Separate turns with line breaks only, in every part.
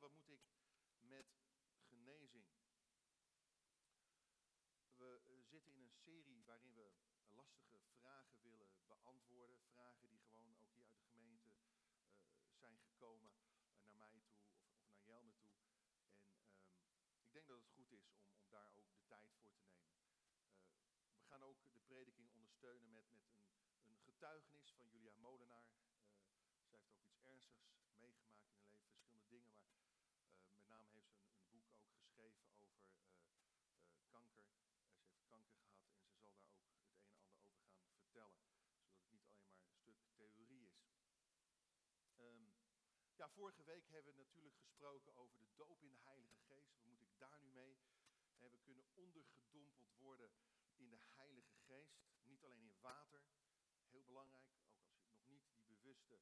wat moet ik met genezing? We eh, zitten in een serie waarin we lastige vragen willen beantwoorden. Vragen die gewoon ook hier uit de gemeente uh, zijn gekomen uh, naar mij toe of, of, naar Jelme toe. En um, ik denk dat het goed is om, om daar ook de tijd voor te nemen. We gaan ook de prediking ondersteunen met, met een, een getuigenis van Julia Molenaar. zij heeft ook iets ernstigs meegemaakt in haar leven, verschillende dingen. Maar met name heeft ze een, een, boek ook geschreven over kanker. ze heeft kanker gehad en ze zal daar ook het een en ander over gaan vertellen. Zodat het niet alleen maar een stuk theorie is. Um, ja, vorige week hebben we natuurlijk gesproken over de doop in de Heilige Geest. Wat moet ik daar nu mee? We kunnen ondergedompeld worden in de Heilige Geest. Niet alleen in water, heel belangrijk. Ook als je nog niet die bewuste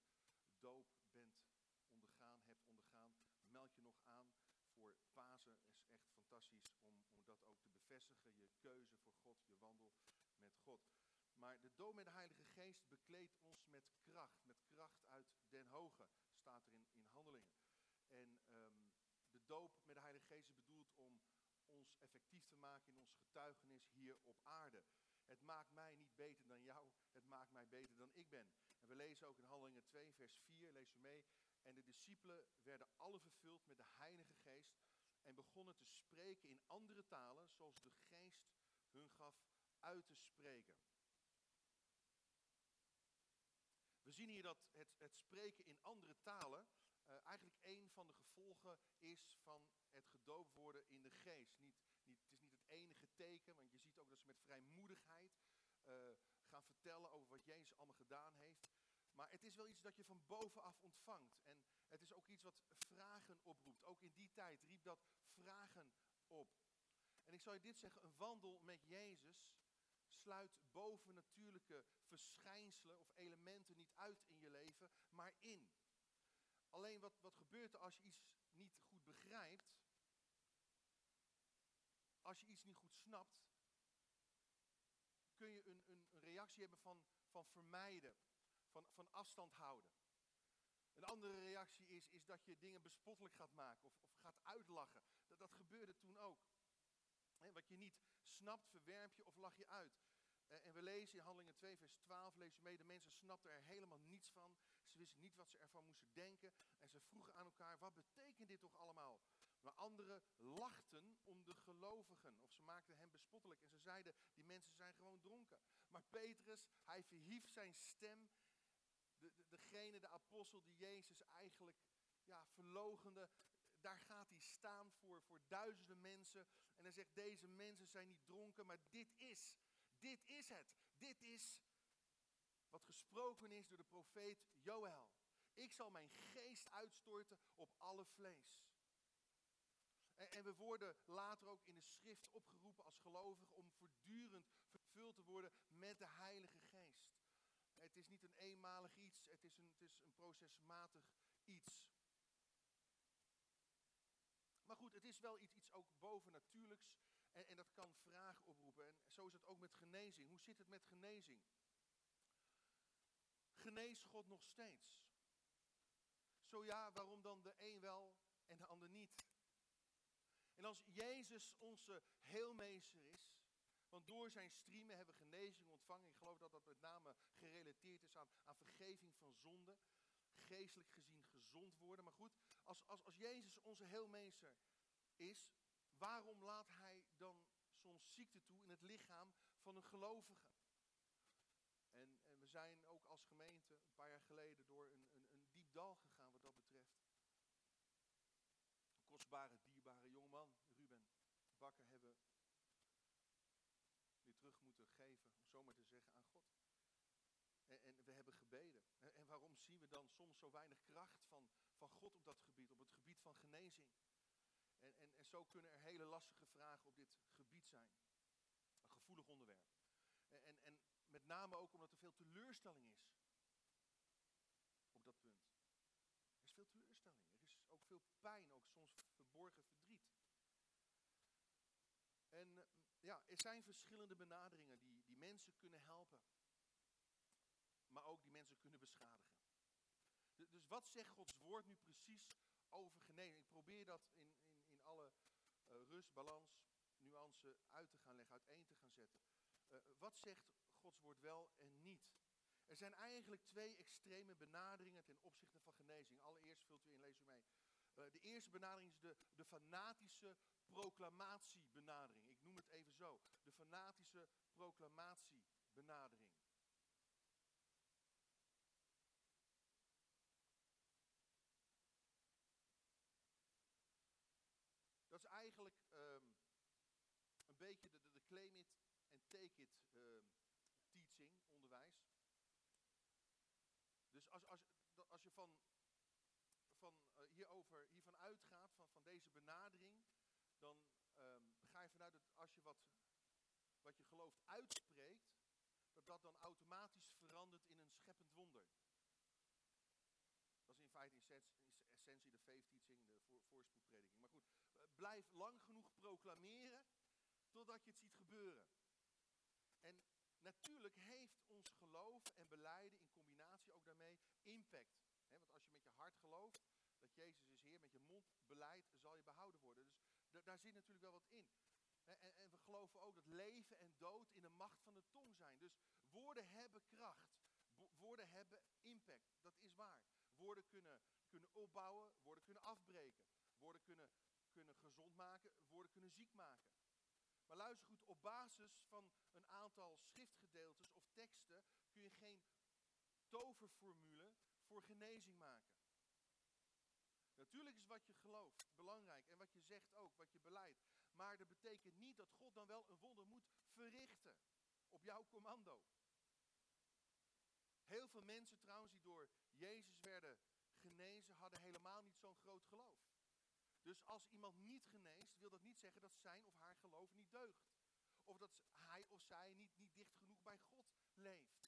doop bent ondergaan, hebt ondergaan. Meld je nog aan voor Pasen. is echt fantastisch om, om dat ook te bevestigen. Je keuze voor God, je wandel met God. Maar de doop met de Heilige Geest bekleedt ons met kracht. Met kracht uit den hoge, staat er in, in handelingen. En um, de doop met de Heilige Geest is bedoeld om ons effectief te maken in ons getuigenis hier op aarde. Het maakt mij niet beter dan jou, het maakt mij beter dan ik ben. En we lezen ook in Handelingen 2, vers 4, lees u mee. En de discipelen werden alle vervuld met de Heilige Geest en begonnen te spreken in andere talen, zoals de Geest hun gaf uit te spreken. We zien hier dat het, het spreken in andere talen uh, eigenlijk een van de gevolgen is van het gedoopt worden in de geest. Niet, niet, het is niet het enige teken, want je ziet ook dat ze met vrijmoedigheid uh, gaan vertellen over wat Jezus allemaal gedaan heeft. Maar het is wel iets dat je van bovenaf ontvangt. En het is ook iets wat vragen oproept. Ook in die tijd riep dat vragen op. En ik zal je dit zeggen, een wandel met Jezus sluit bovennatuurlijke verschijnselen of elementen niet uit in je leven, maar in. Alleen wat, wat gebeurt er als je iets niet goed begrijpt, als je iets niet goed snapt, kun je een, een, reactie hebben van, van vermijden, van, van afstand houden. Een andere reactie is, is dat je dingen bespottelijk gaat maken of, of gaat uitlachen. Dat, dat gebeurde toen ook. wat je niet snapt, verwerp je of lach je uit. En we lezen in Handelingen 2, vers 12, lees je mee, de mensen snapten er helemaal niets van. Ze wisten niet wat ze ervan moesten denken. En ze vroegen aan elkaar, wat betekent dit toch allemaal? Maar anderen lachten om de gelovigen. Of ze maakten hen bespottelijk. En ze zeiden, die mensen zijn gewoon dronken. Maar Petrus, hij verhief zijn stem. De, de, degene, de apostel die Jezus eigenlijk ja, verlogende, daar gaat hij staan voor, voor duizenden mensen. En hij zegt, deze mensen zijn niet dronken, maar dit is dit is het. Dit is wat gesproken is door de profeet Joël. Ik zal mijn geest uitstorten op alle vlees. En, en, we worden later ook in de schrift opgeroepen als gelovigen om voortdurend vervuld te worden met de Heilige Geest. Het is niet een eenmalig iets, het is een, het is een procesmatig iets. Maar goed, het is wel iets, iets ook bovennatuurlijks. En, en dat kan vragen oproepen. En zo is het ook met genezing. Hoe zit het met genezing? Genees God nog steeds? Zo ja, waarom dan de een wel en de ander niet? En als Jezus onze heelmeester is, want door zijn streamen hebben we genezing ontvangen. Ik geloof dat dat met name gerelateerd is aan, vergeving van zonde. Geestelijk gezien gezond worden. Maar goed, als, als, als Jezus onze heelmeester is, waarom laat hij dan soms ziekte toe in het lichaam van een gelovige? En, en we zijn ook als gemeente een paar jaar geleden door een, een, een diep dal gegaan wat dat betreft. Een kostbare, dierbare jongeman, Ruben Bakker, hebben weer terug moeten geven, om zomaar te zeggen, aan God. En, en we hebben En, en, waarom zien we dan soms zo weinig kracht van, van God op dat gebied, op het gebied van genezing? En, en, en zo kunnen er hele lastige vragen op dit gebied zijn. Een gevoelig onderwerp. En, en, met name ook omdat er veel teleurstelling is op dat punt. Er is veel teleurstelling. Er is ook veel pijn, ook soms verborgen verdriet. En ja, er zijn verschillende benaderingen die, die mensen kunnen helpen. Maar ook die mensen kunnen beschadigen. Dus wat zegt Gods woord nu precies over genezing? Ik probeer rust, balans, nuance uit te gaan leggen, uiteen te gaan zetten. Uh, wat zegt Gods woord wel en niet? Er zijn eigenlijk twee extreme benaderingen ten opzichte van genezing. Allereerst vult u in, lees u mee. Uh, de eerste benadering is de, de fanatische proclamatiebenadering. Ik noem het even zo. De fanatische proclamatiebenadering. Dat is eigenlijk um, een beetje de, de, de, claim it en take it um, teaching, onderwijs. Dus als, als, als je van, van, uh, hierover, hiervan uitgaat, van, van deze benadering, dan um, ga je vanuit dat als je wat, wat je gelooft uitspreekt, dat dat dan automatisch verandert in een scheppend wonder. Dat is in feite in essentie de faith teaching, de voor, voorspoedprediking. Maar goed, blijf lang genoeg proclameren totdat je het ziet gebeuren. En natuurlijk heeft ons geloof en beleiden in combinatie ook daarmee impact. want als je met je hart gelooft dat Jezus is Heer, met je mond beleidt, zal je behouden worden. Dus daar zit natuurlijk wel wat in. En, en, we geloven ook dat leven en dood in de macht van de tong zijn. Dus woorden hebben kracht. woorden hebben impact. Dat is waar. Woorden kunnen, kunnen opbouwen, woorden kunnen afbreken. Woorden kunnen, kunnen gezond maken, woorden kunnen ziek maken. Maar luister goed, op basis van een aantal schriftgedeeltes of teksten kun je geen toverformule voor genezing maken. Natuurlijk is wat je gelooft belangrijk en wat je zegt ook, wat je beleidt. Maar dat betekent niet dat God dan wel een wonder moet verrichten op jouw commando. Heel veel mensen trouwens die door Jezus werden genezen, hadden helemaal niet zo'n groot geloof. Dus als iemand niet geneest, wil dat niet zeggen dat zijn of haar geloof niet deugt. Of dat hij of zij niet, niet dicht genoeg bij God leeft.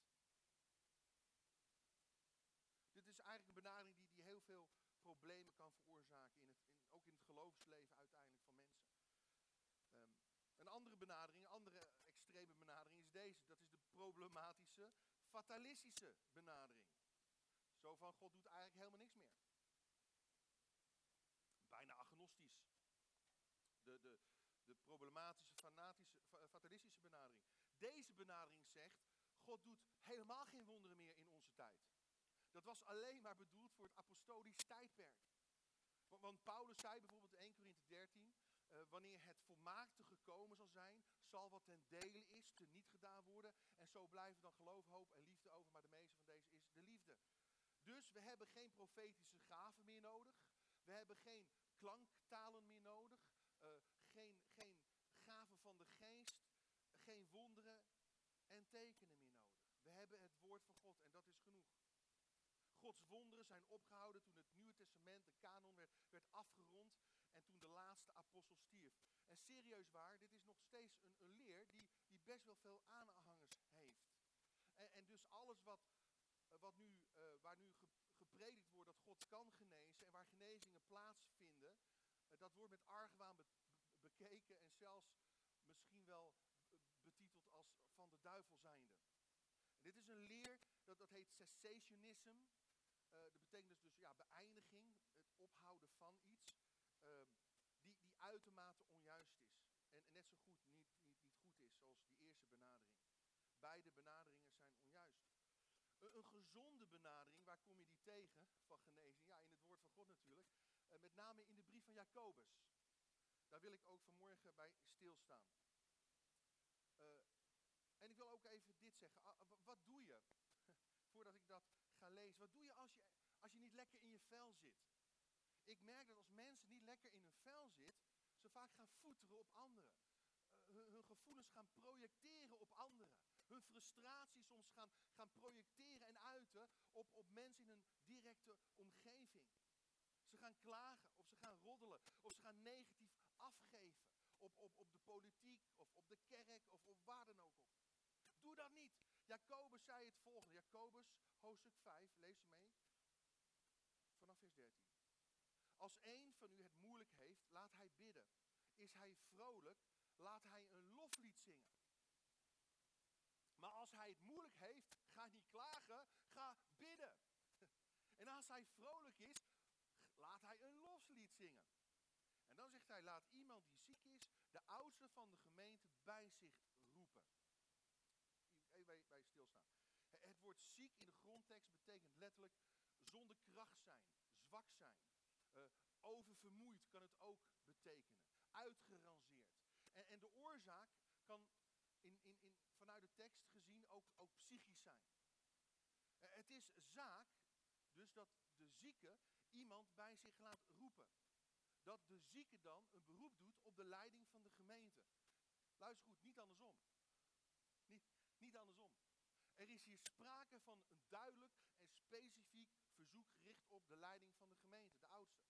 Dit is eigenlijk een benadering die, die heel veel problemen kan veroorzaken, in het, in, ook in het geloofsleven uiteindelijk van mensen. Um, een andere benadering, een andere extreme benadering is deze. Dat is de problematische, fatalistische benadering. Zo van, God doet eigenlijk helemaal niks meer. De, de, de problematische, fanatische, fatalistische benadering. Deze benadering zegt, God doet helemaal geen wonderen meer in onze tijd. Dat was alleen maar bedoeld voor het apostolisch tijdperk. Want Paulus zei bijvoorbeeld in 1 Corinthië 13, uh, wanneer het volmaakte gekomen zal zijn, zal wat ten dele is, te niet gedaan worden. En zo blijven dan geloof, hoop en liefde over, maar de meeste van deze is de liefde. Dus we hebben geen profetische gaven meer nodig. We hebben geen klanktalen meer nodig. Uh, geen, geen gaven van de geest. Geen wonderen en tekenen meer nodig. We hebben het woord van God en dat is genoeg. Gods wonderen zijn opgehouden toen het Nieuwe Testament, de kanon, werd, werd afgerond en toen de laatste apostel stierf. En serieus waar, dit is nog steeds een, een leer die, die best wel veel aanhangers heeft. En, en dus alles wat, eh, wat nu, uh, waar nu gepredikt wordt dat God kan genezen en waar genezingen plaatsvinden, dat wordt met argwaan be bekeken en zelfs misschien wel betiteld als van de duivel zijnde. Dit is een leer, dat, dat heet cessationism. Uh, dat betekent dus, dus ja, beëindiging, het ophouden van iets, uh, die, die uitermate onjuist is. En, net zo goed niet, niet, niet goed is zoals die eerste benadering. Beide benaderingen zijn onjuist. Een, een, gezonde benadering, waar kom je die tegen van genezing? Ja, in het woord van God natuurlijk. Met name in de brief van Jacobus. Daar wil ik ook vanmorgen bij stilstaan. en ik wil ook even dit zeggen. wat doe je voordat ik dat ga lezen. Wat doe je als je, als je niet lekker in je vel zit? Ik merk dat als mensen niet lekker in hun vel zitten, ze vaak gaan voeteren op anderen. Hun, hun, gevoelens gaan projecteren op anderen. Hun frustratie soms gaan, gaan projecteren en uiten op, op mensen in hun directe omgeving. Ze gaan klagen of ze gaan roddelen of ze gaan negatief afgeven op, op, op de politiek of op de kerk of, of waar dan ook op. Doe dat niet. Jacobus zei het volgende. Jacobus, hoofdstuk 5, lees mee. Vanaf vers 13. Als een van u het moeilijk heeft, laat hij bidden. Is hij vrolijk, laat hij een loflied zingen. Maar als hij het moeilijk heeft, ga niet klagen, ga bidden. En als hij vrolijk is, laat hij een loflied En dan zegt hij, laat iemand die ziek is, de oudste van de gemeente, bij zich roepen. Even bij, bij stilstaan. Het woord ziek in de grondtekst betekent letterlijk zonder kracht zijn, zwak zijn. Uh, oververmoeid kan het ook betekenen. Uitgerangeerd. En, en de oorzaak kan in, in, in, vanuit de tekst gezien ook, ook psychisch zijn. Het is zaak dus dat de zieke iemand bij zich laat roepen. Dat de zieke dan een beroep doet op de leiding van de gemeente. Luister goed, niet andersom. Niet, niet andersom. Er is hier sprake van een duidelijk en specifiek verzoek gericht op de leiding van de gemeente, de oudste.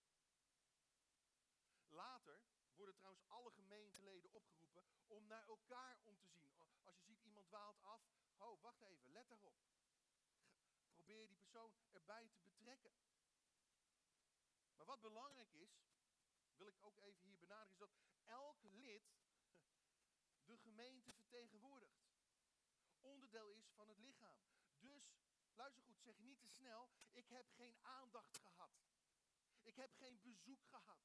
Later worden trouwens alle gemeenteleden opgeroepen om naar elkaar om te zien. Als je ziet iemand dwaalt af, ho, wacht even, let daarop. Probeer die persoon erbij te betrekken. Maar wat belangrijk is, wil ik ook even hier benadrukken, is dat elk lid de gemeente vertegenwoordigt. Onderdeel is van het lichaam. Dus, luister goed, zeg niet te snel, ik heb geen aandacht gehad. Ik heb geen bezoek gehad.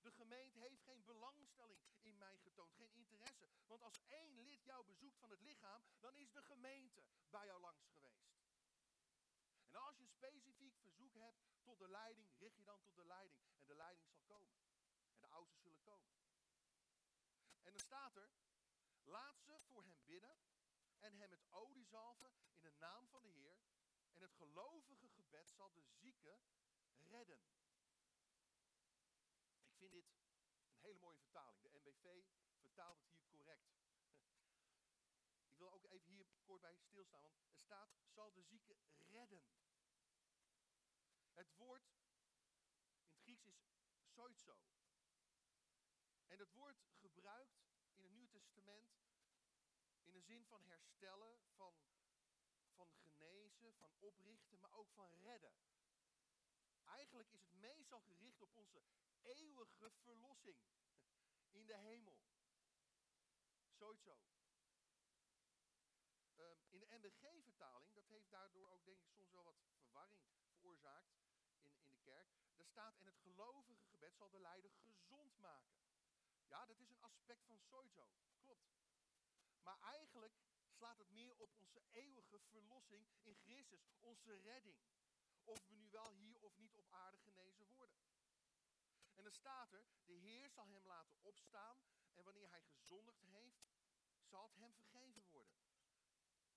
De gemeente heeft geen belangstelling in mij getoond, geen interesse. Want als één lid jou bezoekt van het lichaam, dan is de gemeente bij jou langs geweest. Specifiek verzoek hebt tot de leiding, richt je dan tot de leiding. En de leiding zal komen. En de oudsten zullen komen. En dan staat er, laat ze voor hem bidden en hem met olie zalven in de naam van de Heer. En het gelovige gebed zal de zieke redden. Ik vind dit een hele mooie vertaling. De NBV vertaalt het hier correct. Ik wil ook even hier kort bij stilstaan, want er staat, zal de zieke redden. Het woord in het Grieks is soitzo. En het woord gebruikt in het Nieuwe Testament in de zin van herstellen, van, van genezen, van oprichten, maar ook van redden. Eigenlijk is het meestal gericht op onze eeuwige verlossing in de hemel. Zoiets Um, in de NBG-vertaling, dat heeft daardoor ook denk ik soms wel wat verwarring veroorzaakt kerk. Daar staat, en het gelovige gebed zal de leider gezond maken. Ja, dat is een aspect van soizo, klopt. Maar eigenlijk slaat het meer op onze eeuwige verlossing in Christus, onze redding. Of we nu wel hier of niet op aarde genezen worden. En dan staat er, de Heer zal hem laten opstaan en wanneer hij gezondigd heeft, zal het hem vergeven worden.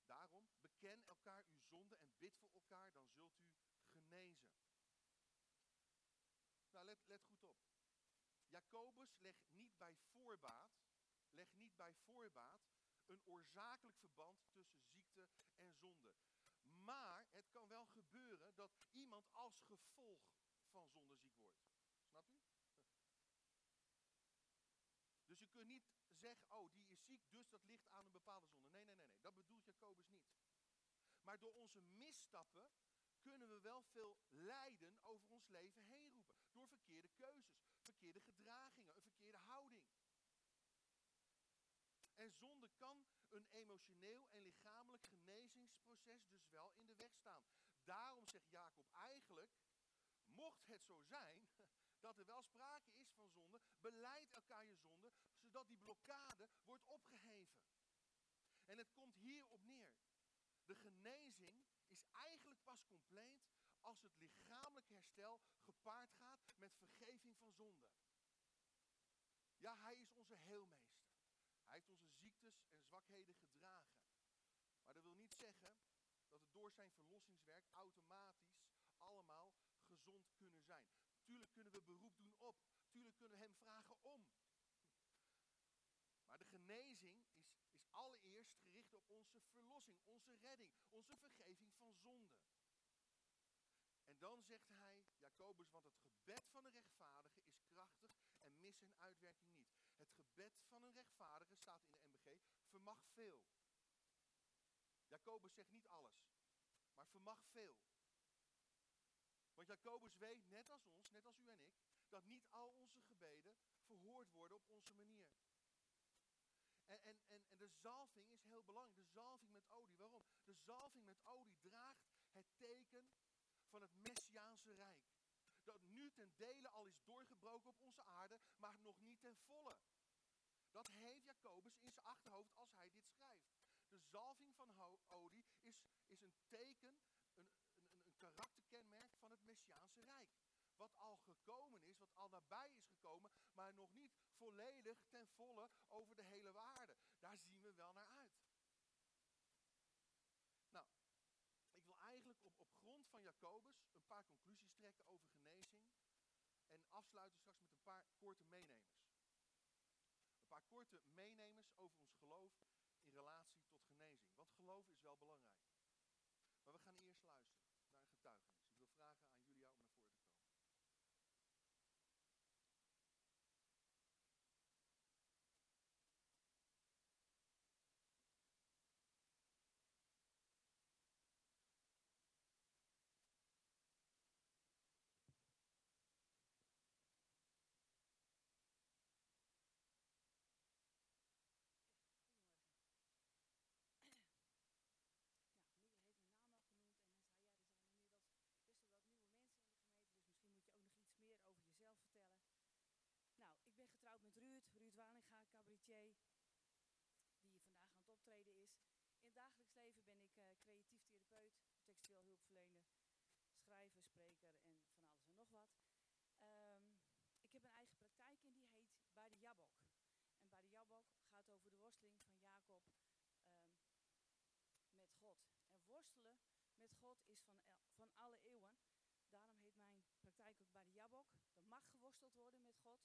Daarom, beken elkaar uw zonde en bid voor elkaar, dan zult u genezen. Nou, let, let goed op. Jacobus legt niet bij voorbaat, legt niet bij voorbaat een oorzakelijk verband tussen ziekte en zonde. Maar het kan wel gebeuren dat iemand als gevolg van zonde ziek wordt. Snap u? Dus je kunt niet zeggen, oh die is ziek, dus dat ligt aan een bepaalde zonde. Nee, nee, nee, nee, dat bedoelt Jacobus niet. Maar door onze misstappen kunnen we wel veel lijden over ons leven heen roepen. Door verkeerde keuzes, verkeerde gedragingen, een verkeerde houding. En zonde kan een emotioneel en lichamelijk genezingsproces dus wel in de weg staan. Daarom zegt Jacob eigenlijk, mocht het zo zijn dat er wel sprake is van zonde, beleid elkaar je zonde, zodat die blokkade wordt opgeheven. En het komt hierop neer. De genezing is eigenlijk pas compleet als het lichamelijk herstel gepaard gaat met vergeving van zonde. Ja, hij is onze heelmeester. Hij heeft onze ziektes en zwakheden gedragen. Maar dat wil niet zeggen dat we door zijn verlossingswerk automatisch allemaal gezond kunnen zijn. Tuurlijk kunnen we beroep doen op. Tuurlijk kunnen we hem vragen om. Maar de genezing is, is allereerst gericht op onze verlossing, onze redding, onze vergeving van zonde. Dan zegt hij, Jacobus, want het gebed van een rechtvaardige is krachtig en mis zijn uitwerking niet. Het gebed van een rechtvaardige, staat in de MBG, vermag veel. Jacobus zegt niet alles, maar vermag veel. Want Jacobus weet, net als ons, net als u en ik, dat niet al onze gebeden verhoord worden op onze manier. En, en, en, en de zalving is heel belangrijk. De zalving met olie. Waarom? De zalving met olie draagt het teken van het Messiaanse Rijk. Dat nu ten dele al is doorgebroken op onze aarde, maar nog niet ten volle. Dat heeft Jacobus in zijn achterhoofd als hij dit schrijft. De zalving van olie is, is een teken, een, een, een karakterkenmerk van het Messiaanse Rijk. Wat al gekomen is, wat al nabij is gekomen, maar nog niet volledig ten volle over de hele waarde. Daar zien we wel naar uit. Nou, ik wil eigenlijk op, grond van Jacobus een paar conclusies trekken over genezing. En afsluiten straks met een paar korte meenemers. Een paar korte meenemers over ons geloof in relatie tot genezing. Want geloof is wel belangrijk. Maar we gaan eerst luisteren naar een getuigenis. Ik wil vragen aan Julia om naar voren te komen.
ben getrouwd met Ruud, Ruud Walinga, cabaretier, die vandaag aan het optreden is. In het dagelijks leven ben ik uh, creatief therapeut, textueel hulpverlener, schrijver, spreker en van alles en nog wat. Um, ik heb een eigen praktijk en die heet Bij Jabok. En Bij Jabok gaat over de worsteling van Jacob um, met God. En worstelen met God is van, van alle eeuwen. Daarom heet mijn praktijk ook Bij de Jabok. Er mag geworsteld worden met God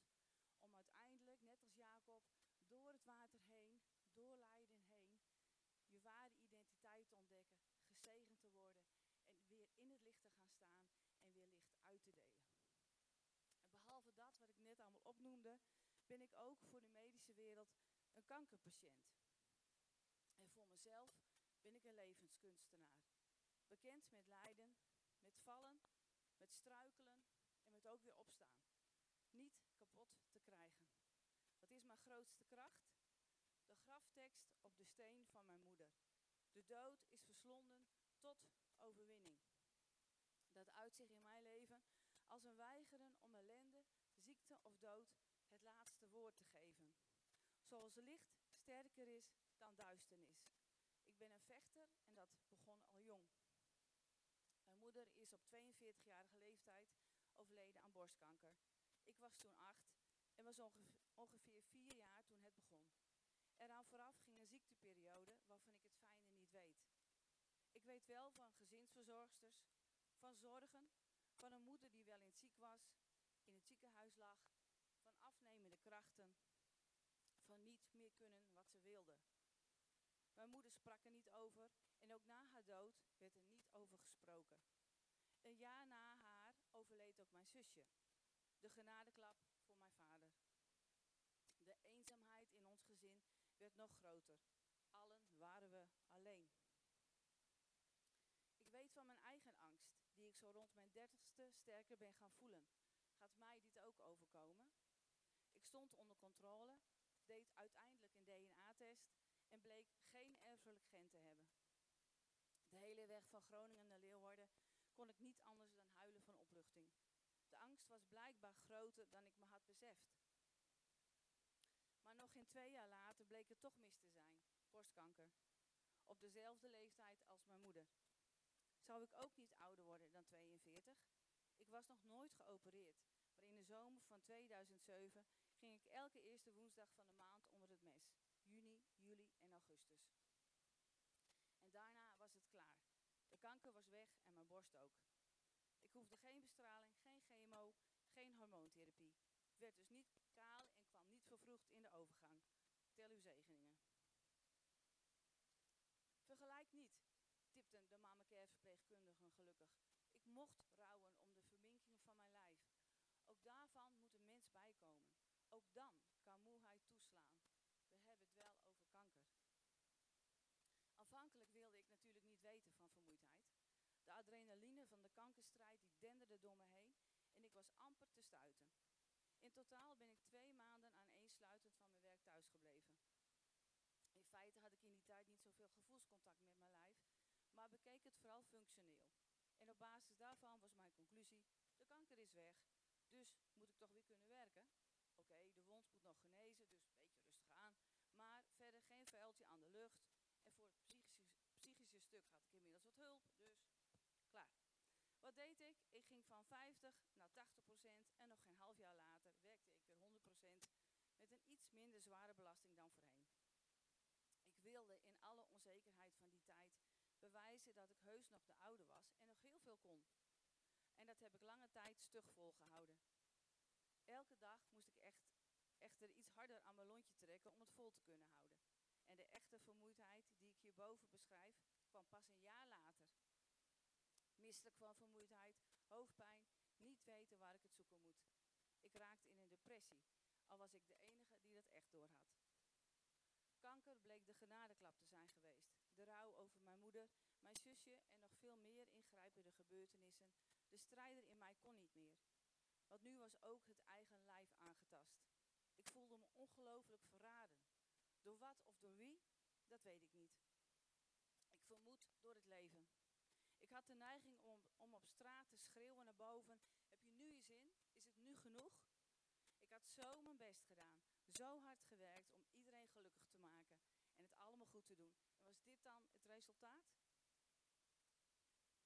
om uiteindelijk, net als Jacob, door het water heen, door lijden heen, je ware identiteit te ontdekken, gezegend te worden en weer in het licht te gaan staan en weer licht uit te delen. En behalve dat, wat ik net allemaal opnoemde, ben ik ook voor de medische wereld een kankerpatiënt. En voor mezelf ben ik een levenskunstenaar. Bekend met lijden, met vallen, met struikelen en met ook weer opstaan niet kapot te krijgen. Wat is mijn grootste kracht? De graftekst op de steen van mijn moeder. De dood is verslonden tot overwinning. Dat uitzicht in mijn leven als een weigeren om ellende, ziekte of dood het laatste woord te geven. Zoals licht sterker is dan duisternis. Ik ben een vechter en dat begon al jong. Mijn moeder is op 42-jarige leeftijd overleden aan borstkanker. Ik was toen acht en was ongeveer vier jaar toen het begon. Eraan vooraf ging een ziekteperiode waarvan ik het fijne niet weet. Ik weet wel van gezinsverzorgsters, van zorgen, van een moeder die wel eens ziek was, in het ziekenhuis lag, van afnemende krachten, van niet meer kunnen wat ze wilde. Mijn moeder sprak er niet over en ook na haar dood werd er niet over gesproken. Een jaar na haar overleed ook mijn zusje de genadeklap voor mijn vader. De eenzaamheid in ons gezin werd nog groter. Allen waren we alleen. Ik weet van mijn eigen angst, die ik zo rond mijn dertigste sterker ben gaan voelen. Gaat mij dit ook overkomen? Ik stond onder controle, deed uiteindelijk een DNA-test en bleek geen erfelijk gen te hebben. De hele weg van Groningen naar Leeuwarden kon ik niet anders dan huilen van opluchting. De angst was blijkbaar groter dan ik me had beseft. Maar nog geen twee jaar later bleek het toch mis te zijn, borstkanker. Op dezelfde leeftijd als mijn moeder. Zou ik ook niet ouder worden dan 42? Ik was nog nooit geopereerd, maar in de zomer van 2007 ging ik elke eerste woensdag van de maand onder het mes. Juni, juli en augustus. En daarna was het klaar. De kanker was weg en mijn borst ook. Ik hoefde geen bestraling, geen chemo, geen hormoontherapie. Ik werd dus niet kaal en kwam niet vervroegd in de overgang. Tel uw zegeningen. Vergelijk niet, tipten de mamacare verpleegkundigen gelukkig. Ik mocht rouwen om de verminking van mijn lijf. Ook daarvan moet een mens bijkomen. Ook dan kan moeheid toeslaan. We hebben het wel over kanker. Aanvankelijk wilde ik natuurlijk niet weten van vermoeidheid. De adrenaline van de kankerstrijd die denderde door me heen en ik was amper te stuiten. In totaal ben ik twee maanden aan eensluitend van mijn werk thuisgebleven. In feite had ik in die tijd niet zoveel gevoelscontact met mijn lijf, maar bekeek het vooral functioneel. En op basis daarvan was mijn conclusie, de kanker is weg, dus moet ik toch weer kunnen werken? Oké, nog genezen, dus een beetje rustig aan. Maar verder geen vuiltje aan de lucht. En voor het psychische, stuk had ik inmiddels wat hulp, klaar. Wat deed ik? Ik ging van 50 naar 80 procent en nog geen half jaar later werkte ik weer 100 procent met een iets minder zware belasting dan voorheen. Ik wilde in alle onzekerheid van die tijd bewijzen dat ik heus nog de oude was en nog heel veel kon. En dat heb ik lange tijd stug volgehouden. Elke dag moest ik echt, echter iets harder aan mijn lontje trekken om het vol te kunnen houden. En de echte vermoeidheid die ik hierboven beschrijf, kwam pas een jaar later. Misselijk van vermoeidheid, hoofdpijn, niet weten waar ik het zoeken moet. Ik raakte in een depressie, al was ik de enige die dat echt doorhad. Kanker bleek de genadeklap te zijn geweest. De rouw over mijn moeder, mijn zusje en nog veel meer ingrijpende gebeurtenissen. De strijder in mij kon niet meer. Want nu was ook het eigen lijf aangetast. Ik voelde me ongelooflijk verraden. Door wat of door wie, dat weet ik niet. Ik vermoed door het leven. Had de neiging om, om op straat te schreeuwen naar boven: Heb je nu je zin? Is het nu genoeg? Ik had zo mijn best gedaan, zo hard gewerkt om iedereen gelukkig te maken en het allemaal goed te doen. En was dit dan het resultaat?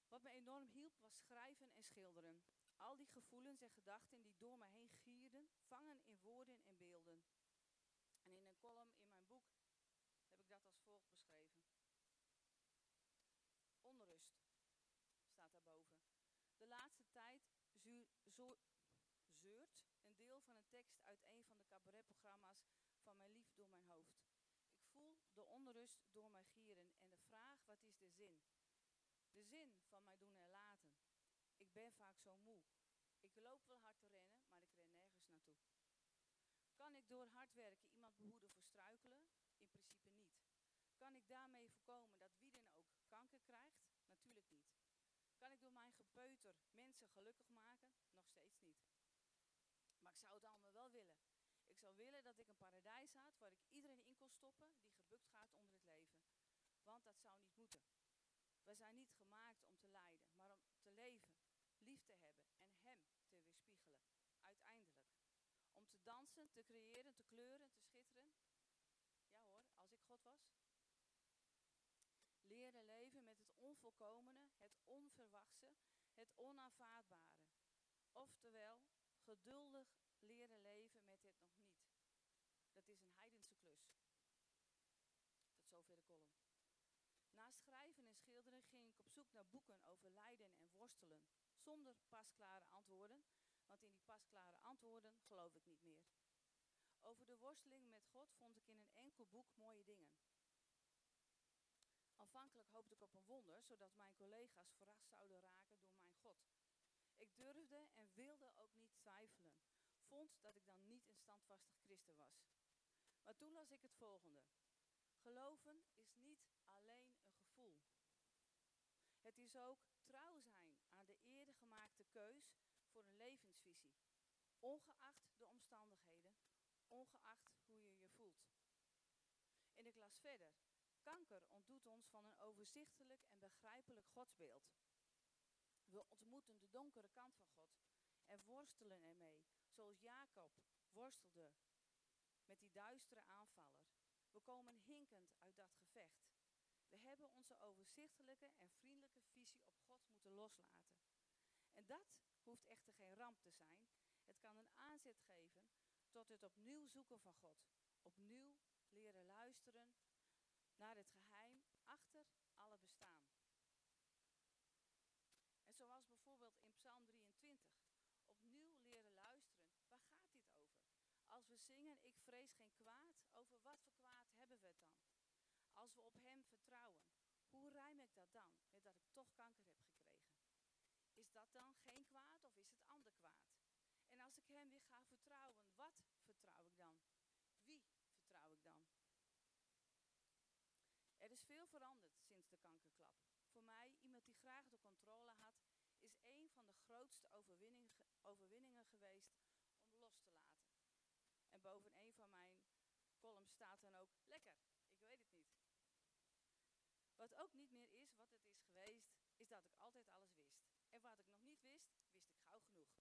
Wat me enorm hielp was schrijven en schilderen. Al die gevoelens en gedachten die door me heen gierden, vangen in woorden en beelden. En in een column in mijn boek heb ik dat als volgt beschreven. Onrust staat daarboven. De laatste tijd zeurt een deel van een tekst uit een van de cabaretprogramma's van mijn lief door mijn hoofd. Ik voel de onrust door mij gieren en de vraag: wat is de zin? De zin van mij doen en laten. Ik ben vaak zo moe. Ik loop wel hard te rennen, maar ik ren nergens naartoe. Kan ik door hard werken iemand behoeden voor struikelen? In principe niet. Kan ik daarmee voorkomen dat wie dan ook kanker krijgt? Natuurlijk niet. Kan ik door mijn gepeuter mensen gelukkig maken? Nog steeds niet. Maar ik zou het allemaal wel willen. Ik zou willen dat ik een paradijs had waar ik iedereen in kon stoppen die gebukt gaat onder het leven. Want dat zou niet moeten. We zijn niet gemaakt om te lijden, maar om te leven, lief te hebben en Hem te weerspiegelen. Uiteindelijk. Om te dansen, te creëren, te kleuren, te schitteren. Ja hoor, als ik God was. Leren leven met het onvolkomene, het onverwachte, het onaanvaardbare. Oftewel, geduldig leren leven met het nog niet. Dat is een heidense klus. Tot zover de column. Na schrijven en schilderen ging ik op zoek naar boeken over lijden en worstelen, zonder pasklare antwoorden, want in die pasklare antwoorden geloof ik niet meer. Over de worsteling met God vond ik in een enkel boek mooie dingen. Aanvankelijk hoopte ik op een wonder, zodat mijn collega's verrast zouden raken door mijn God. Ik durfde en wilde ook niet twijfelen. Vond dat ik dan niet een standvastig christen was. Maar toen las ik het volgende. Geloven is niet alleen een gevoel. Het is ook trouw zijn aan de eerder gemaakte keus voor een levensvisie. Ongeacht de omstandigheden, ongeacht hoe je je voelt. En ik las verder. Kanker ontdoet ons van een overzichtelijk en begrijpelijk godsbeeld. We ontmoeten de donkere kant van God en worstelen ermee, zoals Jacob worstelde met die duistere aanvaller. We komen hinkend uit dat gevecht. We hebben onze overzichtelijke en vriendelijke visie op God moeten loslaten. En dat hoeft echter geen ramp te zijn. Het kan een aanzet geven tot het opnieuw zoeken van God. Opnieuw leren luisteren naar het geheim achter alle bestaan. En zoals bijvoorbeeld in Psalm 23. Opnieuw leren luisteren. Waar gaat dit over? Als we zingen, ik vrees geen kwaad, over wat voor kwaad hebben we het dan? Als we op Hem vertrouwen, hoe rijm ik dat dan met dat ik toch kanker heb gekregen? Is dat dan geen kwaad of is het ander kwaad? En als ik Hem weer ga vertrouwen, wat vertrouw ik dan? Wie vertrouw ik dan? Er is veranderd sinds de kankerklap. Voor mij, iemand die graag de controle had, is een van de grootste overwinningen, geweest om los te laten. En boven een van mijn columns staat dan ook, lekker, ik weet het niet. Wat ook niet meer is wat het is geweest, is dat ik altijd alles wist. En wat ik nog niet wist, wist ik gauw genoeg.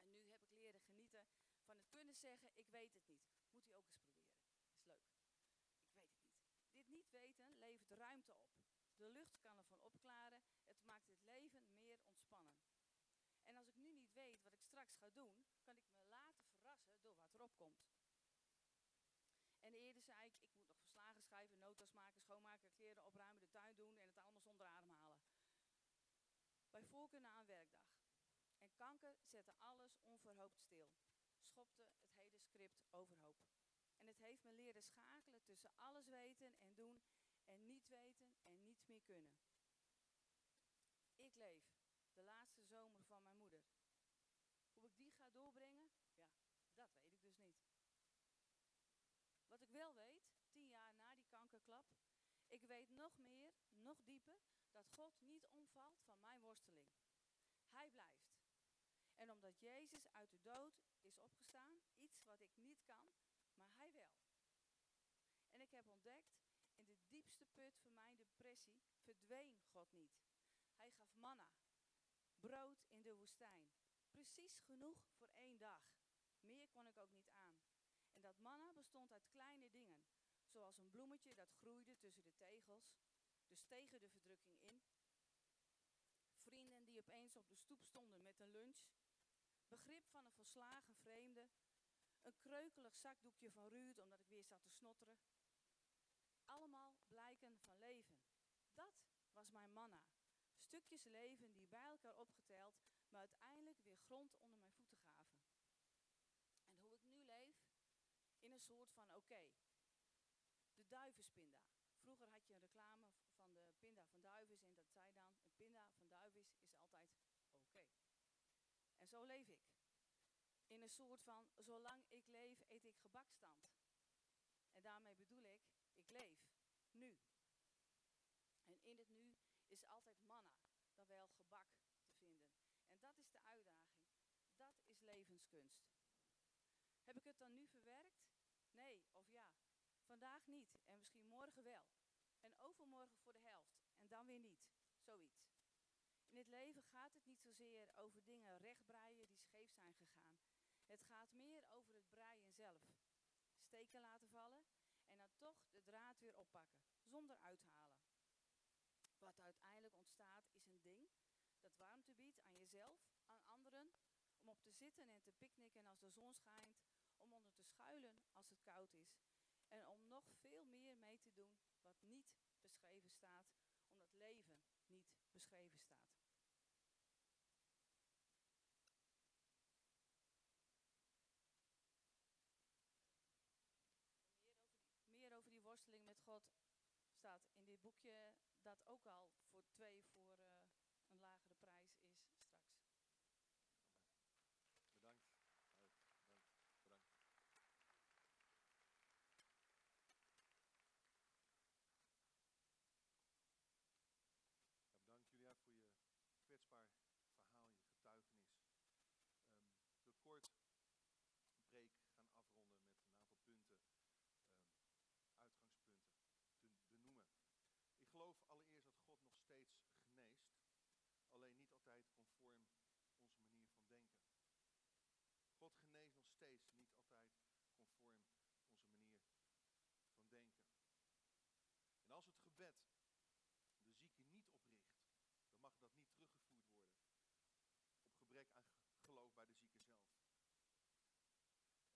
En nu heb ik leren genieten van het kunnen zeggen, ik weet het niet. Moet u ook eens proberen. Is leuk. Ik weet het niet. Dit niet weten levert ruimte op. De lucht kan ervan opklaren. Het maakt het leven meer ontspannen. En als ik nu niet weet wat ik straks ga doen, kan ik me laten verrassen door wat erop komt. En eerder zei ik, ik moet nog verslagen schrijven, notas maken, schoonmaken, kleren opruimen, de tuin doen en het allemaal zonder ademhalen. Bij voorkeur na een werkdag. En kanker zette alles onverhoopt stil. Schopte het hele script overhoop. En het heeft me leren schakelen tussen alles weten en doen en niet weten en niets meer kunnen. Ik leef de laatste zomer van mijn moeder. Hoe ik die ga doorbrengen, ja, dat weet ik dus niet. Wat ik wel weet, tien jaar na die kankerklap, ik weet nog meer, nog dieper, dat God niet omvalt van mijn worsteling. Hij blijft. En omdat Jezus uit de dood is opgestaan, iets wat ik niet kan, hij wel. En ik heb ontdekt, in de diepste put van mijn depressie verdween God niet. Hij gaf manna, brood in de woestijn. Precies genoeg voor één dag. Meer kon ik ook niet aan. En dat manna bestond uit kleine dingen, zoals een bloemetje dat groeide tussen de tegels, dus tegen de verdrukking in. Vrienden die opeens op de stoep stonden met een lunch. Begrip van een verslagen vreemde. Een kreukelig zakdoekje van Ruud omdat ik weer zat te snotteren. Allemaal blijken van leven. Dat was mijn manna. Stukjes leven die bij elkaar opgeteld me uiteindelijk weer grond onder mijn voeten gaven. En hoe ik nu leef, in een soort van oké. De duivenspinda. Vroeger had je een reclame van de pinda van duivis en dat zei dan, een pinda van duivis is altijd oké. En zo leef ik. In een soort van, zolang ik leef, eet ik gebakstand. En daarmee bedoel ik, ik leef, nu. En in het nu is altijd manna, dan wel gebak te vinden. En dat is de uitdaging. Dat is levenskunst. Heb ik het dan nu verwerkt? Nee, of ja. Vandaag niet en misschien morgen wel. En overmorgen voor de helft en dan weer niet. Zoiets. In het leven gaat het niet zozeer over dingen rechtbreien die scheef zijn gegaan. Het gaat meer over het breien zelf. Steken laten vallen en dan toch de draad weer oppakken, zonder uithalen. Wat uiteindelijk ontstaat is een ding dat warmte biedt aan jezelf, aan anderen, om op te zitten en te picknicken als de zon schijnt, om onder te schuilen als het koud is en om nog veel meer mee te doen wat niet beschreven staat, omdat leven niet beschreven staat. Meer over die worsteling met God staat in dit boekje, dat ook al voor twee voor uh, een lagere prijs is straks.
Bedankt. Bedankt. Bedankt. Ja, bedankt Julia voor je kwetsbaar verhaal, je getuigenis. Um, ik wil kort de preek gaan afronden met een aantal punten, um, uitgangspunten te benoemen. Ik geloof allereerst dat God nog steeds geneest, alleen niet altijd conform onze manier van denken. God geneest nog steeds niet altijd conform onze manier van denken. En als het gebed de zieke niet opricht, dan mag dat niet teruggevoerd worden op gebrek aan geloof bij de zieke zelf.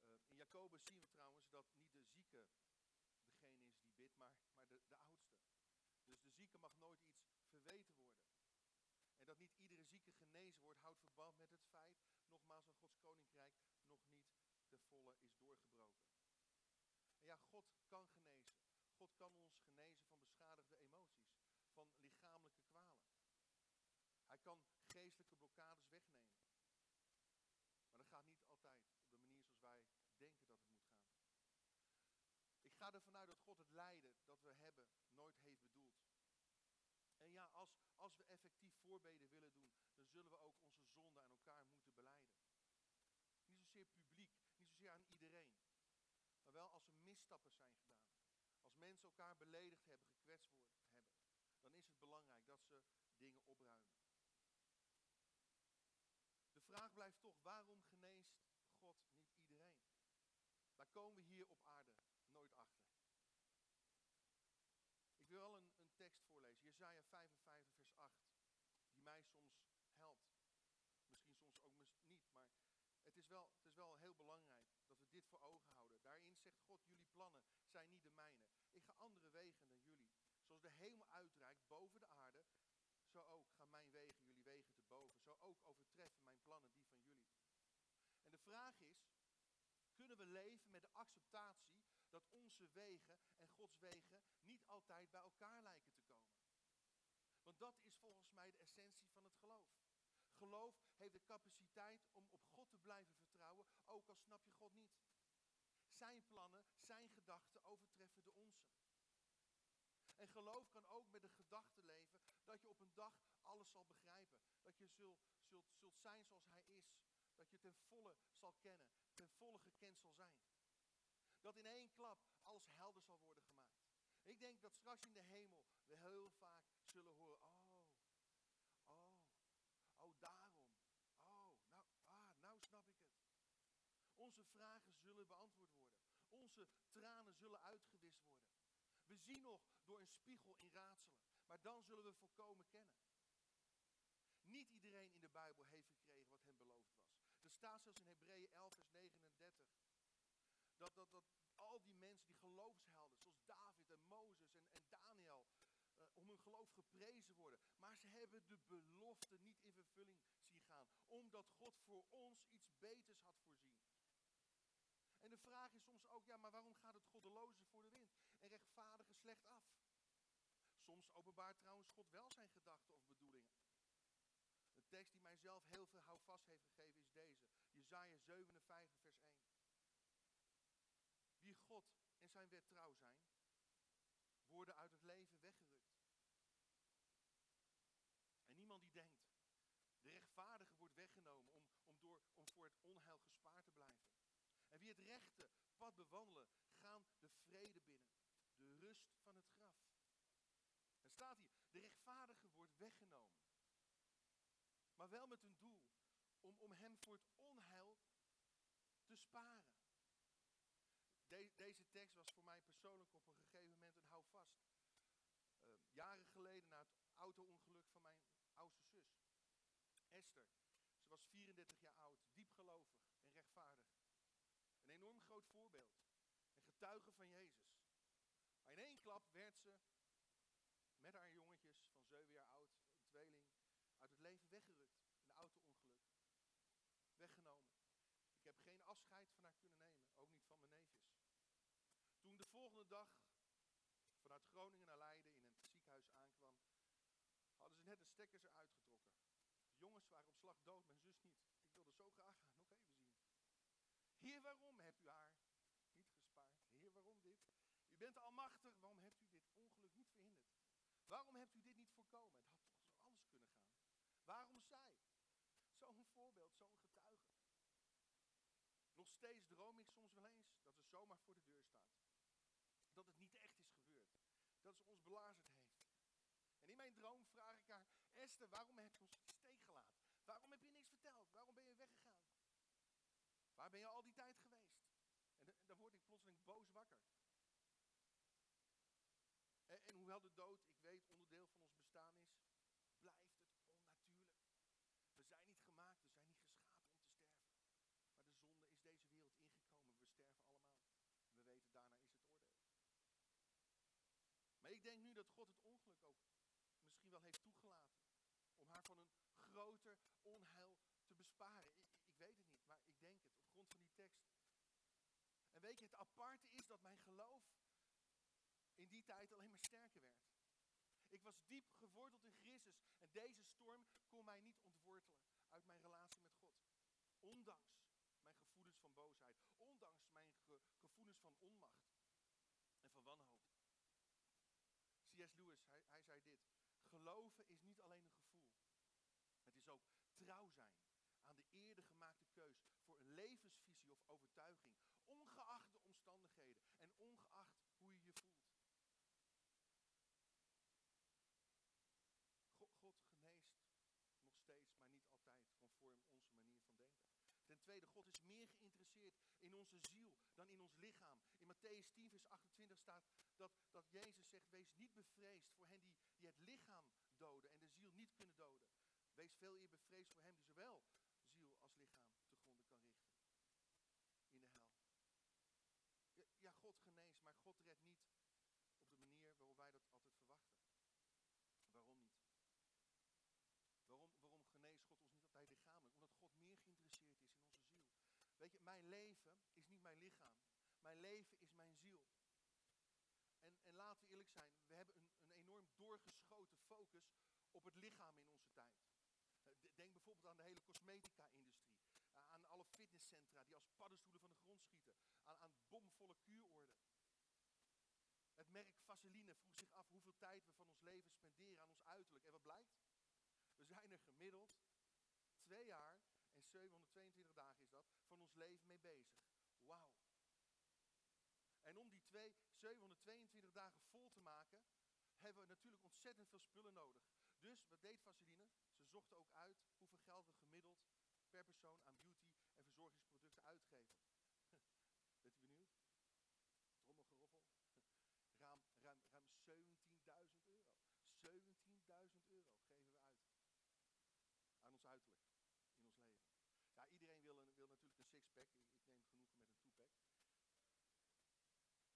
Uh, in Jacobus zien we trouwens dat niet de zieke degene is die bidt, maar, maar de, de oudste. Dus de zieke mag nooit iets verweten worden. En dat niet iedere zieke genezen wordt, houdt verband met het feit, Koninkrijk nog niet ten volle is doorgebroken. En ja, God kan genezen. God kan ons genezen van beschadigde emoties, van lichamelijke kwalen. Hij kan geestelijke blokkades wegnemen. Maar dat gaat niet altijd op de manier zoals wij denken dat het moet gaan. Ik ga ervan uit dat God het lijden dat we hebben nooit heeft bedoeld. En ja, als, als we effectief voorbeden willen doen, dan zullen we ook onze zonde aan elkaar moeten beleiden. Publiek, niet zozeer aan iedereen. Maar wel als er misstappen zijn gedaan. Als mensen elkaar beledigd hebben, gekwetst worden, hebben. Dan is het belangrijk dat ze dingen opruimen. De vraag blijft toch, waarom geneest God niet iedereen? komen we hier op aarde nooit achter. Ik wil wel een, een tekst voorlezen. Jesaja 55, vers 8. Die mij soms helpt. Misschien soms ook niet. Maar het is, wel, het is wel heel belangrijk dat we dit voor ogen houden. Daarin zegt God, jullie plannen zijn niet de mijne. Ik ga andere wegen dan jullie. Zoals de hemel uitreikt boven de aarde, zo ook gaan mijn wegen jullie wegen te boven. Zo ook overtreffen mijn plannen die van jullie. En de vraag is, kunnen we leven met de acceptatie dat onze wegen en Gods wegen niet altijd bij elkaar lijken te komen? Want dat is volgens mij de essentie van het geloof. Geloof heeft de capaciteit om op God te blijven vertrouwen, ook al snap je God niet. Zijn plannen, zijn gedachten overtreffen de onze. En geloof kan ook met de gedachte leven dat je op een dag alles zal begrijpen. Dat je zult, zult, zult zijn zoals Hij is. Dat je ten volle zal kennen, ten volle gekend zal zijn. Dat in één klap alles helder zal worden gemaakt. Ik denk dat straks in de hemel we heel vaak zullen horen, oh, oh, oh daarom, oh, nou, ah, nou snap ik het. Onze vragen zullen beantwoord worden. Onze tranen zullen uitgewist worden. We zien nog door een spiegel in raadselen, maar dan zullen we volkomen kennen. Niet iedereen in de Bijbel heeft gekregen wat hem beloofd was. Er staat zelfs in Hebreeën 11, vers 39. Dat, dat, dat al die mensen, die geloofshelden, zoals David en Mozes en, en Daniel, eh, om hun geloof geprezen worden. Maar ze hebben de belofte niet in vervulling zien gaan. Omdat God voor ons iets beters had voorzien. En de vraag is soms ook, ja, maar waarom gaat het goddeloze voor de wind en rechtvaardige slecht af? Soms openbaart trouwens God wel zijn gedachten of bedoelingen. Een tekst die mijzelf heel veel houvast heeft gegeven is deze. Jezaja 57 vers 1. Wie God en zijn wet trouw zijn, worden uit het leven weggerukt. En niemand die denkt, de rechtvaardige wordt weggenomen om, om, door, om voor het onheil gespaard te blijven. En wie het rechte pad bewandelen, gaan de vrede binnen. De rust van het graf. Er staat hier, de rechtvaardige wordt weggenomen. Maar wel met een doel, om, om hem voor het onheil te sparen. De- deze tekst was voor mij persoonlijk op een gegeven moment een houvast. Uh, jaren geleden na het auto-ongeluk van mijn oudste zus, Esther. Ze was 34 jaar oud, diep gelovig en rechtvaardig. Een enorm groot voorbeeld. Een getuige van Jezus. Maar in één klap werd ze met haar jongetjes van 7 jaar oud, een tweeling, uit het leven weggerukt. Een auto-ongeluk. Weggenomen. Ik heb geen afscheid van haar kunnen nemen, ook niet van mijn neefjes. Toen de volgende dag vanuit Groningen naar Leiden in een ziekenhuis aankwam, hadden ze net de stekkers eruit getrokken. De jongens waren op slag dood, mijn zus niet. Ik wilde zo graag haar nog even zien. Heer, waarom hebt u haar niet gespaard? Heer, waarom dit? U bent almachtig, waarom hebt u dit ongeluk niet verhinderd? Waarom hebt u dit niet voorkomen? Het had toch zo anders kunnen gaan. Waarom zij? Zo'n voorbeeld, zo'n getuige. Nog steeds droom ik soms wel eens dat ze zomaar voor de deur staat. Dat het niet echt is gebeurd. Dat ze ons belazerd heeft. En in mijn droom vraag ik haar, Esther, waarom heb je ons in steek gelaten? Waarom heb je niks verteld? Waarom ben je weggegaan? Waar ben je al die tijd geweest? En, dan word ik plotseling boos wakker. En, en hoewel de dood, ik weet, onderdeel van ons bestaan is, blijft het onnatuurlijk. We zijn niet gemaakt, we zijn niet geschapen om te sterven. Maar de zonde is deze wereld ingekomen, we sterven allemaal. We weten, daarna is het oordeel. Maar ik denk nu dat God het ongeluk ook misschien wel heeft toegelaten. Om haar van een groter onheil te besparen. Ik, ik, weet het niet, maar ik denk het op grond van die tekst. En weet je, het aparte is dat mijn geloof in die tijd alleen maar sterker werd. Ik was diep geworteld in Christus en deze storm kon mij niet ontwortelen uit mijn relatie met God. Ondanks mijn gevoelens van boosheid, ondanks mijn ge gevoelens van onmacht en van wanhoop. C.S. Lewis, hij, hij zei dit. Geloven is niet alleen een gevoel. Het is ook trouw zijn aan de eerder gemaakte keus voor een levensvisie of overtuiging, ongeacht de omstandigheden en ongeacht hoe je je voelt. God, God geneest nog steeds, maar niet altijd onze manier van denken. Ten tweede, God is meer geïnteresseerd in onze ziel dan in ons lichaam. Matthäus 10, vers 28 staat dat, dat Jezus zegt, wees niet bevreesd voor hen die, het lichaam doden en de ziel niet kunnen doden. Wees veel eer bevreesd voor hem die zowel ziel als lichaam te gronden kan richten. In de hel. Ja, God geneest, maar God redt niet op de manier waarop wij dat altijd verwachten. Waarom niet? Waarom, waarom geneest God ons niet altijd lichamelijk? Omdat God meer geïnteresseerd is in onze ziel. Mijn leven is niet mijn lichaam. Mijn leven is mijn ziel. En, en laten we eerlijk zijn, we hebben een, een enorm doorgeschoten focus op het lichaam in onze tijd. Eh, denk bijvoorbeeld aan de hele cosmetica-industrie. Eh, aan alle fitnesscentra die als paddenstoelen van de grond schieten. Aan, aan bomvolle kuurorden. Het merk Vaseline vroeg zich af hoeveel tijd we van ons leven spenderen aan ons uiterlijk. En wat blijkt? We zijn er gemiddeld twee jaar en 722 dagen is dat van ons leven mee bezig. Wauw. En om die twee, 722 dagen vol te maken, hebben we natuurlijk ontzettend veel spullen nodig. Dus wat deed Vaseline? Ze zochten ook uit hoeveel geld we gemiddeld per persoon aan beauty en verzorgingsproducten uitgeven. Bent u benieuwd? Trommelgeroffel. Ruim, ruim, ruim 17.000 euro. 17.000 euro geven we uit. Aan ons uiterlijk. In ons leven. Ja, iedereen wil, een, wil natuurlijk een Ik, neem genoegen met een two-pack.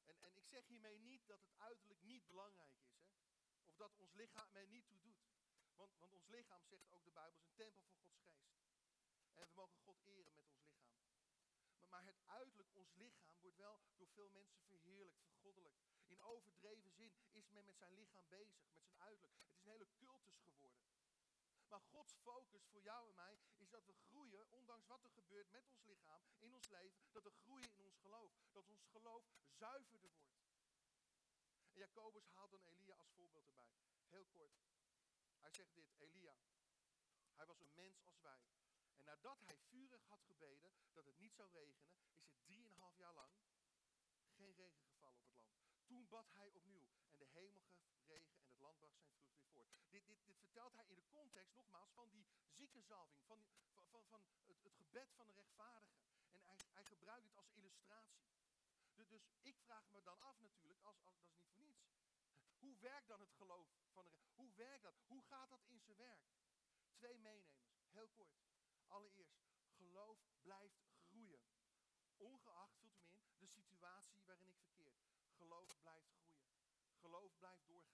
En, en ik zeg hiermee niet dat het uiterlijk niet belangrijk is. Hè? Of dat ons lichaam er niet toe doet. Want, want ons lichaam, zegt ook de Bijbel, is een tempel van Gods geest. En we mogen God eren met ons lichaam. Maar, maar het uiterlijk, ons lichaam, wordt wel door veel mensen verheerlijkt, vergoddelijk. In overdreven zin is men met zijn lichaam bezig, met zijn uiterlijk. Het is een hele cultus geworden. Gods focus voor jou en mij is dat we groeien, ondanks wat er gebeurt met ons lichaam, in ons leven, dat we groeien in ons geloof. Dat ons geloof zuiverder wordt. En Jacobus haalt dan Elia als voorbeeld erbij. Heel kort. Hij zegt dit, Elia, hij was een mens als wij. En nadat hij vurig had gebeden dat het niet zou regenen, is het drieënhalf jaar lang geen regen gevallen op het land. Toen bad hij opnieuw en de hemel gaf regen en het land zijn vrucht weer voort. Dit, dit, vertelt hij in de context nogmaals van die ziekenzalving, van, van, van, van het, het, gebed van de rechtvaardige. En hij, hij gebruikt dit als illustratie. Dus, ik vraag me dan af natuurlijk, als, als, dat is niet voor niets. Hoe werkt dan het geloof van de Hoe werkt dat? Hoe gaat dat in zijn werk? Twee meenemers, heel kort. Allereerst, geloof blijft groeien. Ongeacht, vult hem in, de situatie waarin ik verkeer. Geloof blijft groeien. Geloof blijft doorgaan.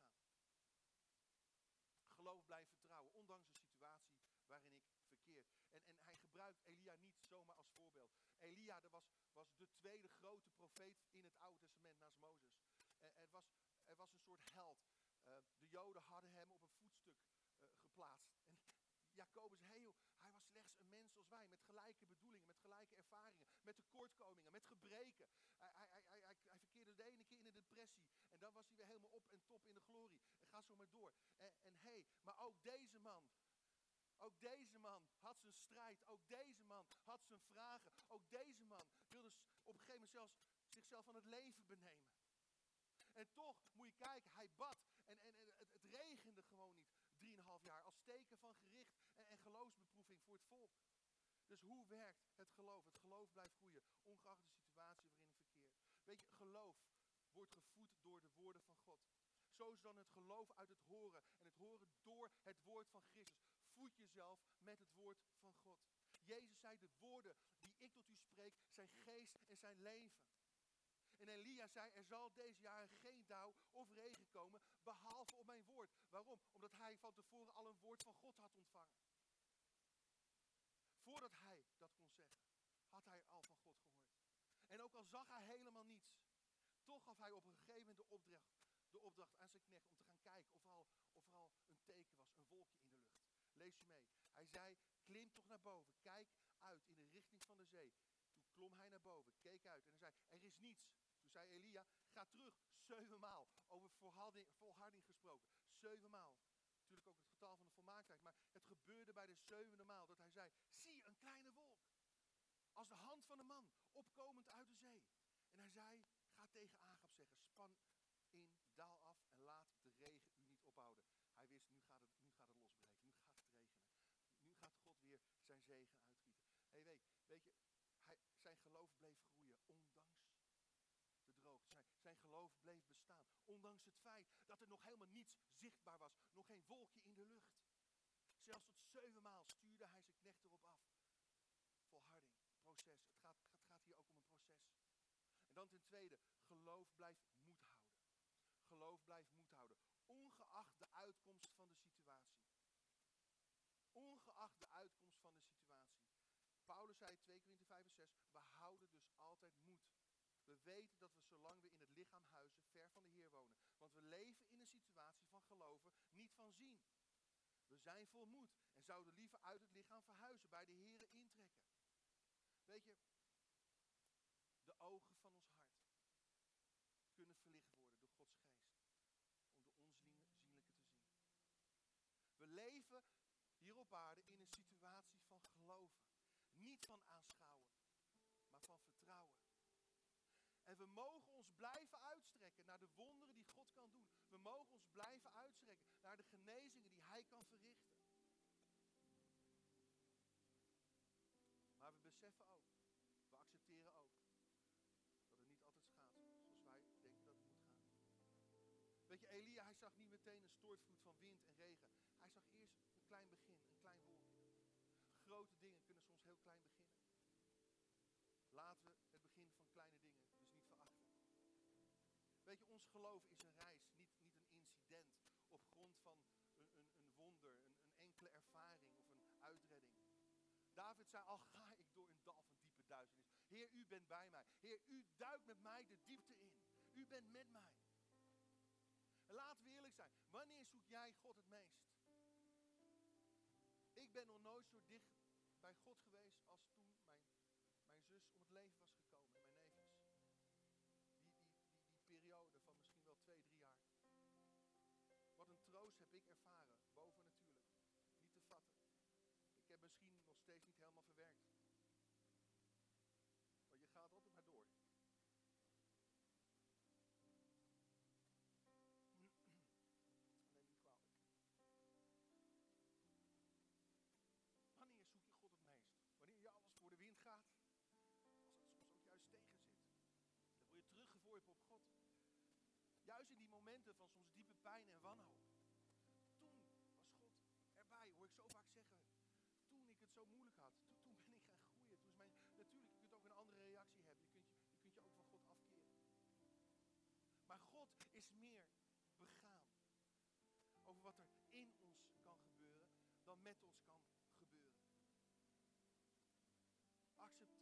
Blijft vertrouwen, ondanks de situatie waarin ik verkeer. En, en hij gebruikt Elia niet zomaar als voorbeeld. Elia dat was, was de tweede grote profeet in het Oude Testament naast Mozes. Er, was, er was een soort held. Uh, de Joden hadden hem op een voetstuk uh, geplaatst. En Jacobus, joh, hij was slechts een mens als wij, met gelijke bedoelingen, met gelijke ervaringen, met tekortkomingen, met gebreken. Hij, hij, hij, hij, hij verkeerde de ene keer in de depressie en dan was hij weer helemaal op en top in de glorie. Ga zo maar door. En, en hey, maar ook deze man, ook deze man had zijn strijd. Ook deze man had zijn vragen. Ook deze man wilde op een gegeven moment zelfs zichzelf van het leven benemen. En toch moet je kijken, hij bad. En, en, het, het, regende gewoon niet. Drieënhalf jaar als teken van gericht en, en geloofsbeproeving voor het volk. Dus hoe werkt het geloof? Het geloof blijft groeien, ongeacht de situatie waarin ik verkeer. Weet je, geloof wordt gevoed door de woorden van God. Zo dan het geloof uit het horen. En het horen door het woord van Christus. Voed jezelf met het woord van God. Jezus zei, de woorden die ik tot u spreek, zijn geest en zijn leven. En Elia zei, er zal deze jaren geen dauw of regen komen, behalve op mijn woord. Waarom? Omdat hij van tevoren al een woord van God had ontvangen. Voordat hij dat kon zeggen, had hij al van God gehoord. En ook al zag hij helemaal niets, toch gaf hij op een gegeven moment de opdracht, de opdracht aan zijn knecht om te gaan kijken of er, al, of een teken was, een wolkje in de lucht. Lees je mee. Hij zei, klim toch naar boven, kijk uit in de richting van de zee. Toen klom hij naar boven, keek uit en hij zei, er is niets. Toen zei Elia, ga terug, zevenmaal. Over volharding, volharding gesproken, zevenmaal. Natuurlijk ook het getal van de volmaaktheid. Maar het gebeurde bij de zevende maal dat hij zei, zie een kleine wolk. Als de hand van een man, opkomend uit de zee. En hij zei, ga tegen Agap zeggen, span in, daal af en laat de regen u niet ophouden. Hij wist, nu gaat het, nu gaat het losbreken, nu gaat het regenen. Nu gaat God weer zijn zegen uitgieten. Hey, weet, je, hij, zijn geloof bleef groeien, ondanks de droogte. zijn, zijn geloof bleef bestaan. Ondanks het feit dat er nog helemaal niets zichtbaar was. Nog geen wolkje in de lucht. Zelfs tot zevenmaal stuurde hij zijn knecht erop af. Volharding, proces. Het gaat, het gaat hier ook om een proces. En dan ten tweede, geloof blijft moed houden. Geloof blijft moed houden. Ongeacht de uitkomst van de situatie. Ongeacht de uitkomst van de situatie. Zei 2 Korinther 5 en 6, we houden dus altijd moed. We weten dat we zolang we in het lichaam huizen ver van de Heer wonen. Want we leven in een situatie van geloven, niet van zien. We zijn vol moed en zouden liever uit het lichaam verhuizen, bij de Heer intrekken. Weet je, de ogen van ons hart kunnen verlicht worden door Gods geest. Om de onzienlijke te zien. We leven hier op aarde in een situatie. Van aanschouwen, maar van vertrouwen. En we mogen ons blijven uitstrekken naar de wonderen die God kan doen. We mogen ons blijven uitstrekken naar de genezingen die Hij kan verrichten. Maar we beseffen ook, we accepteren ook, dat het niet altijd gaat zoals wij denken dat het moet gaan. Weet je, Elia, hij zag niet meteen een stortvloed van wind en regen. Hij zag eerst een klein begin, een klein wolkje. Grote dingen klein beginnen. Laten we het begin van kleine dingen dus niet verachten. Weet je, ons geloof is een reis, niet, niet een incident op grond van een, een, een wonder, een, een enkele ervaring of een uitredding. David zei, al ga ik door een dal van diepe duisternis. Heer, u bent bij mij. Heer, u duikt met mij de diepte in. U bent met mij. En laten we eerlijk zijn, wanneer zoek jij God het meest? Ik ben nog nooit zo dicht bij God geweest als toen mijn, mijn zus om het leven was gekomen en mijn neefjes. Die, die, die, die periode van misschien wel twee, drie jaar. Wat een troost heb ik ervaren, boven natuurlijk. Niet te vatten. Ik heb misschien nog steeds niet helemaal verwerkt. Van soms diepe pijn en wanhoop. Toen was God erbij, hoor ik zo vaak zeggen. Toen ik het zo moeilijk had, toen, ben ik gaan groeien. Toen mijn, natuurlijk, je kunt ook een andere reactie hebben. Je kunt je, je kunt je ook van God afkeren. Maar God is meer begaan over wat er in ons kan gebeuren dan met ons kan gebeuren. Accepteer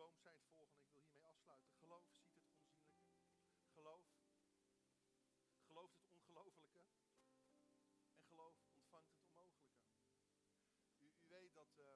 Boom zei het volgende, ik wil hiermee afsluiten. Geloof ziet het onzienlijke. Geloof gelooft het ongelofelijke. En geloof ontvangt het onmogelijke. U, u weet dat uh,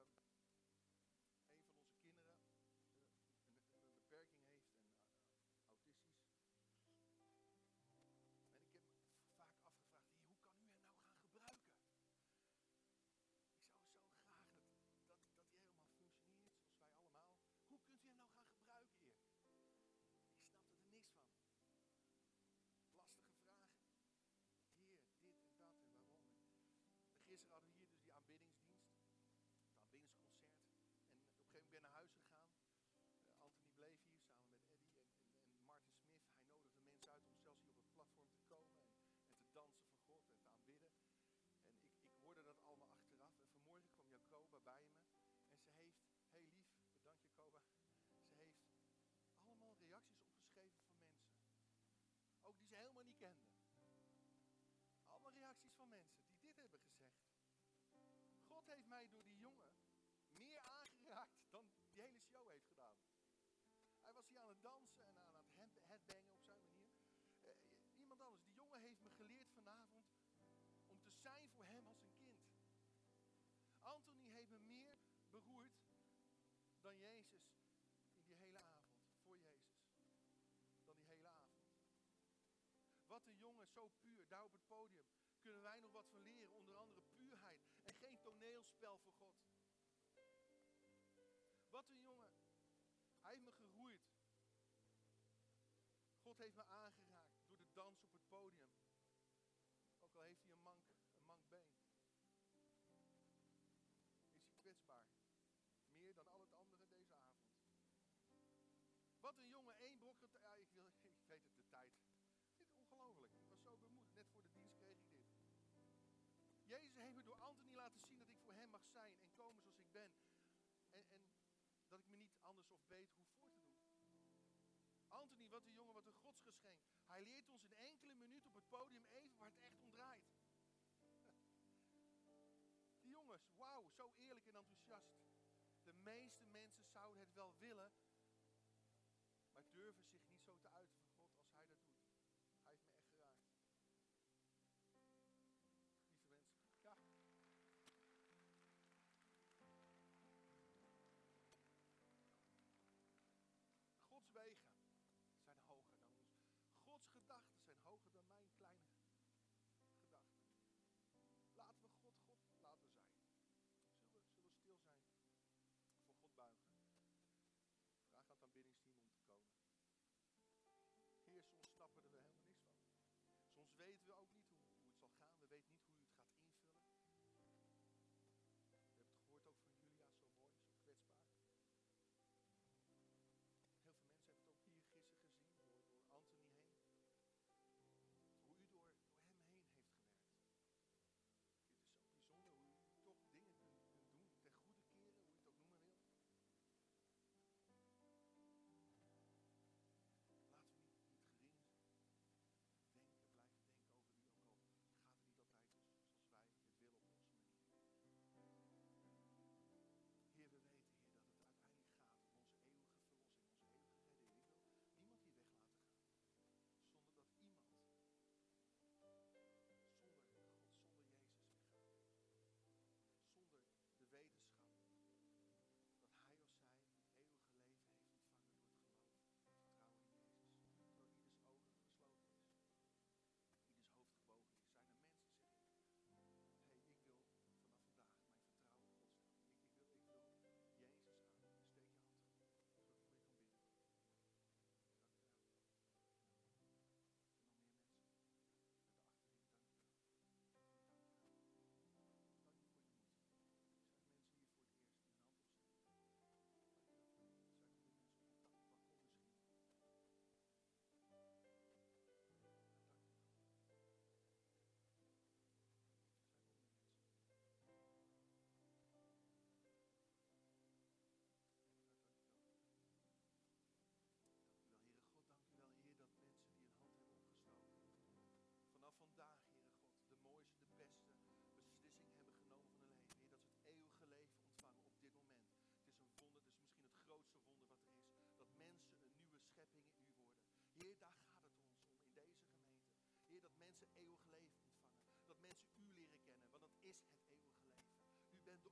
Die ze helemaal niet kenden. Allemaal reacties van mensen die dit hebben gezegd. God heeft mij door die jongen meer aangeraakt dan die hele show heeft gedaan. Hij was hier aan het dansen en aan het headbangen op zijn manier. Uh, iemand anders, die jongen heeft me geleerd vanavond om te zijn voor hem als een kind. Anthony heeft me meer beroerd Wat een jongen, zo puur, daar op het podium. Kunnen wij nog wat van leren, onder andere puurheid en geen toneelspel voor God. Wat een jongen. Hij heeft me geroeid. God heeft me aangeraakt door de dans op het podium. Ook al heeft hij een mank, een mank been. Is hij kwetsbaar. Meer dan al het andere deze avond. Wat een jongen, één brok. Ja, ik, wil, ik weet het, de tijd. Jezus heeft me door Anthony laten zien dat ik voor hem mag zijn en komen zoals ik ben. En, en dat ik me niet anders of beter hoef voor te doen. Anthony, wat een jongen, wat een godsgeschenk. Hij leert ons in enkele minuten op het podium even waar het echt om draait. Die jongens, wauw, zo eerlijk en enthousiast. De meeste mensen zouden het wel willen, weten we ook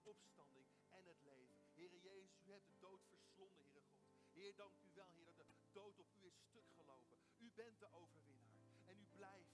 opstanding en het leven. Heere Jezus, u hebt de dood verslonden, Heere God. Heer, dank u wel, Heer, dat de dood op u is stuk gelopen. U bent de overwinnaar en u blijft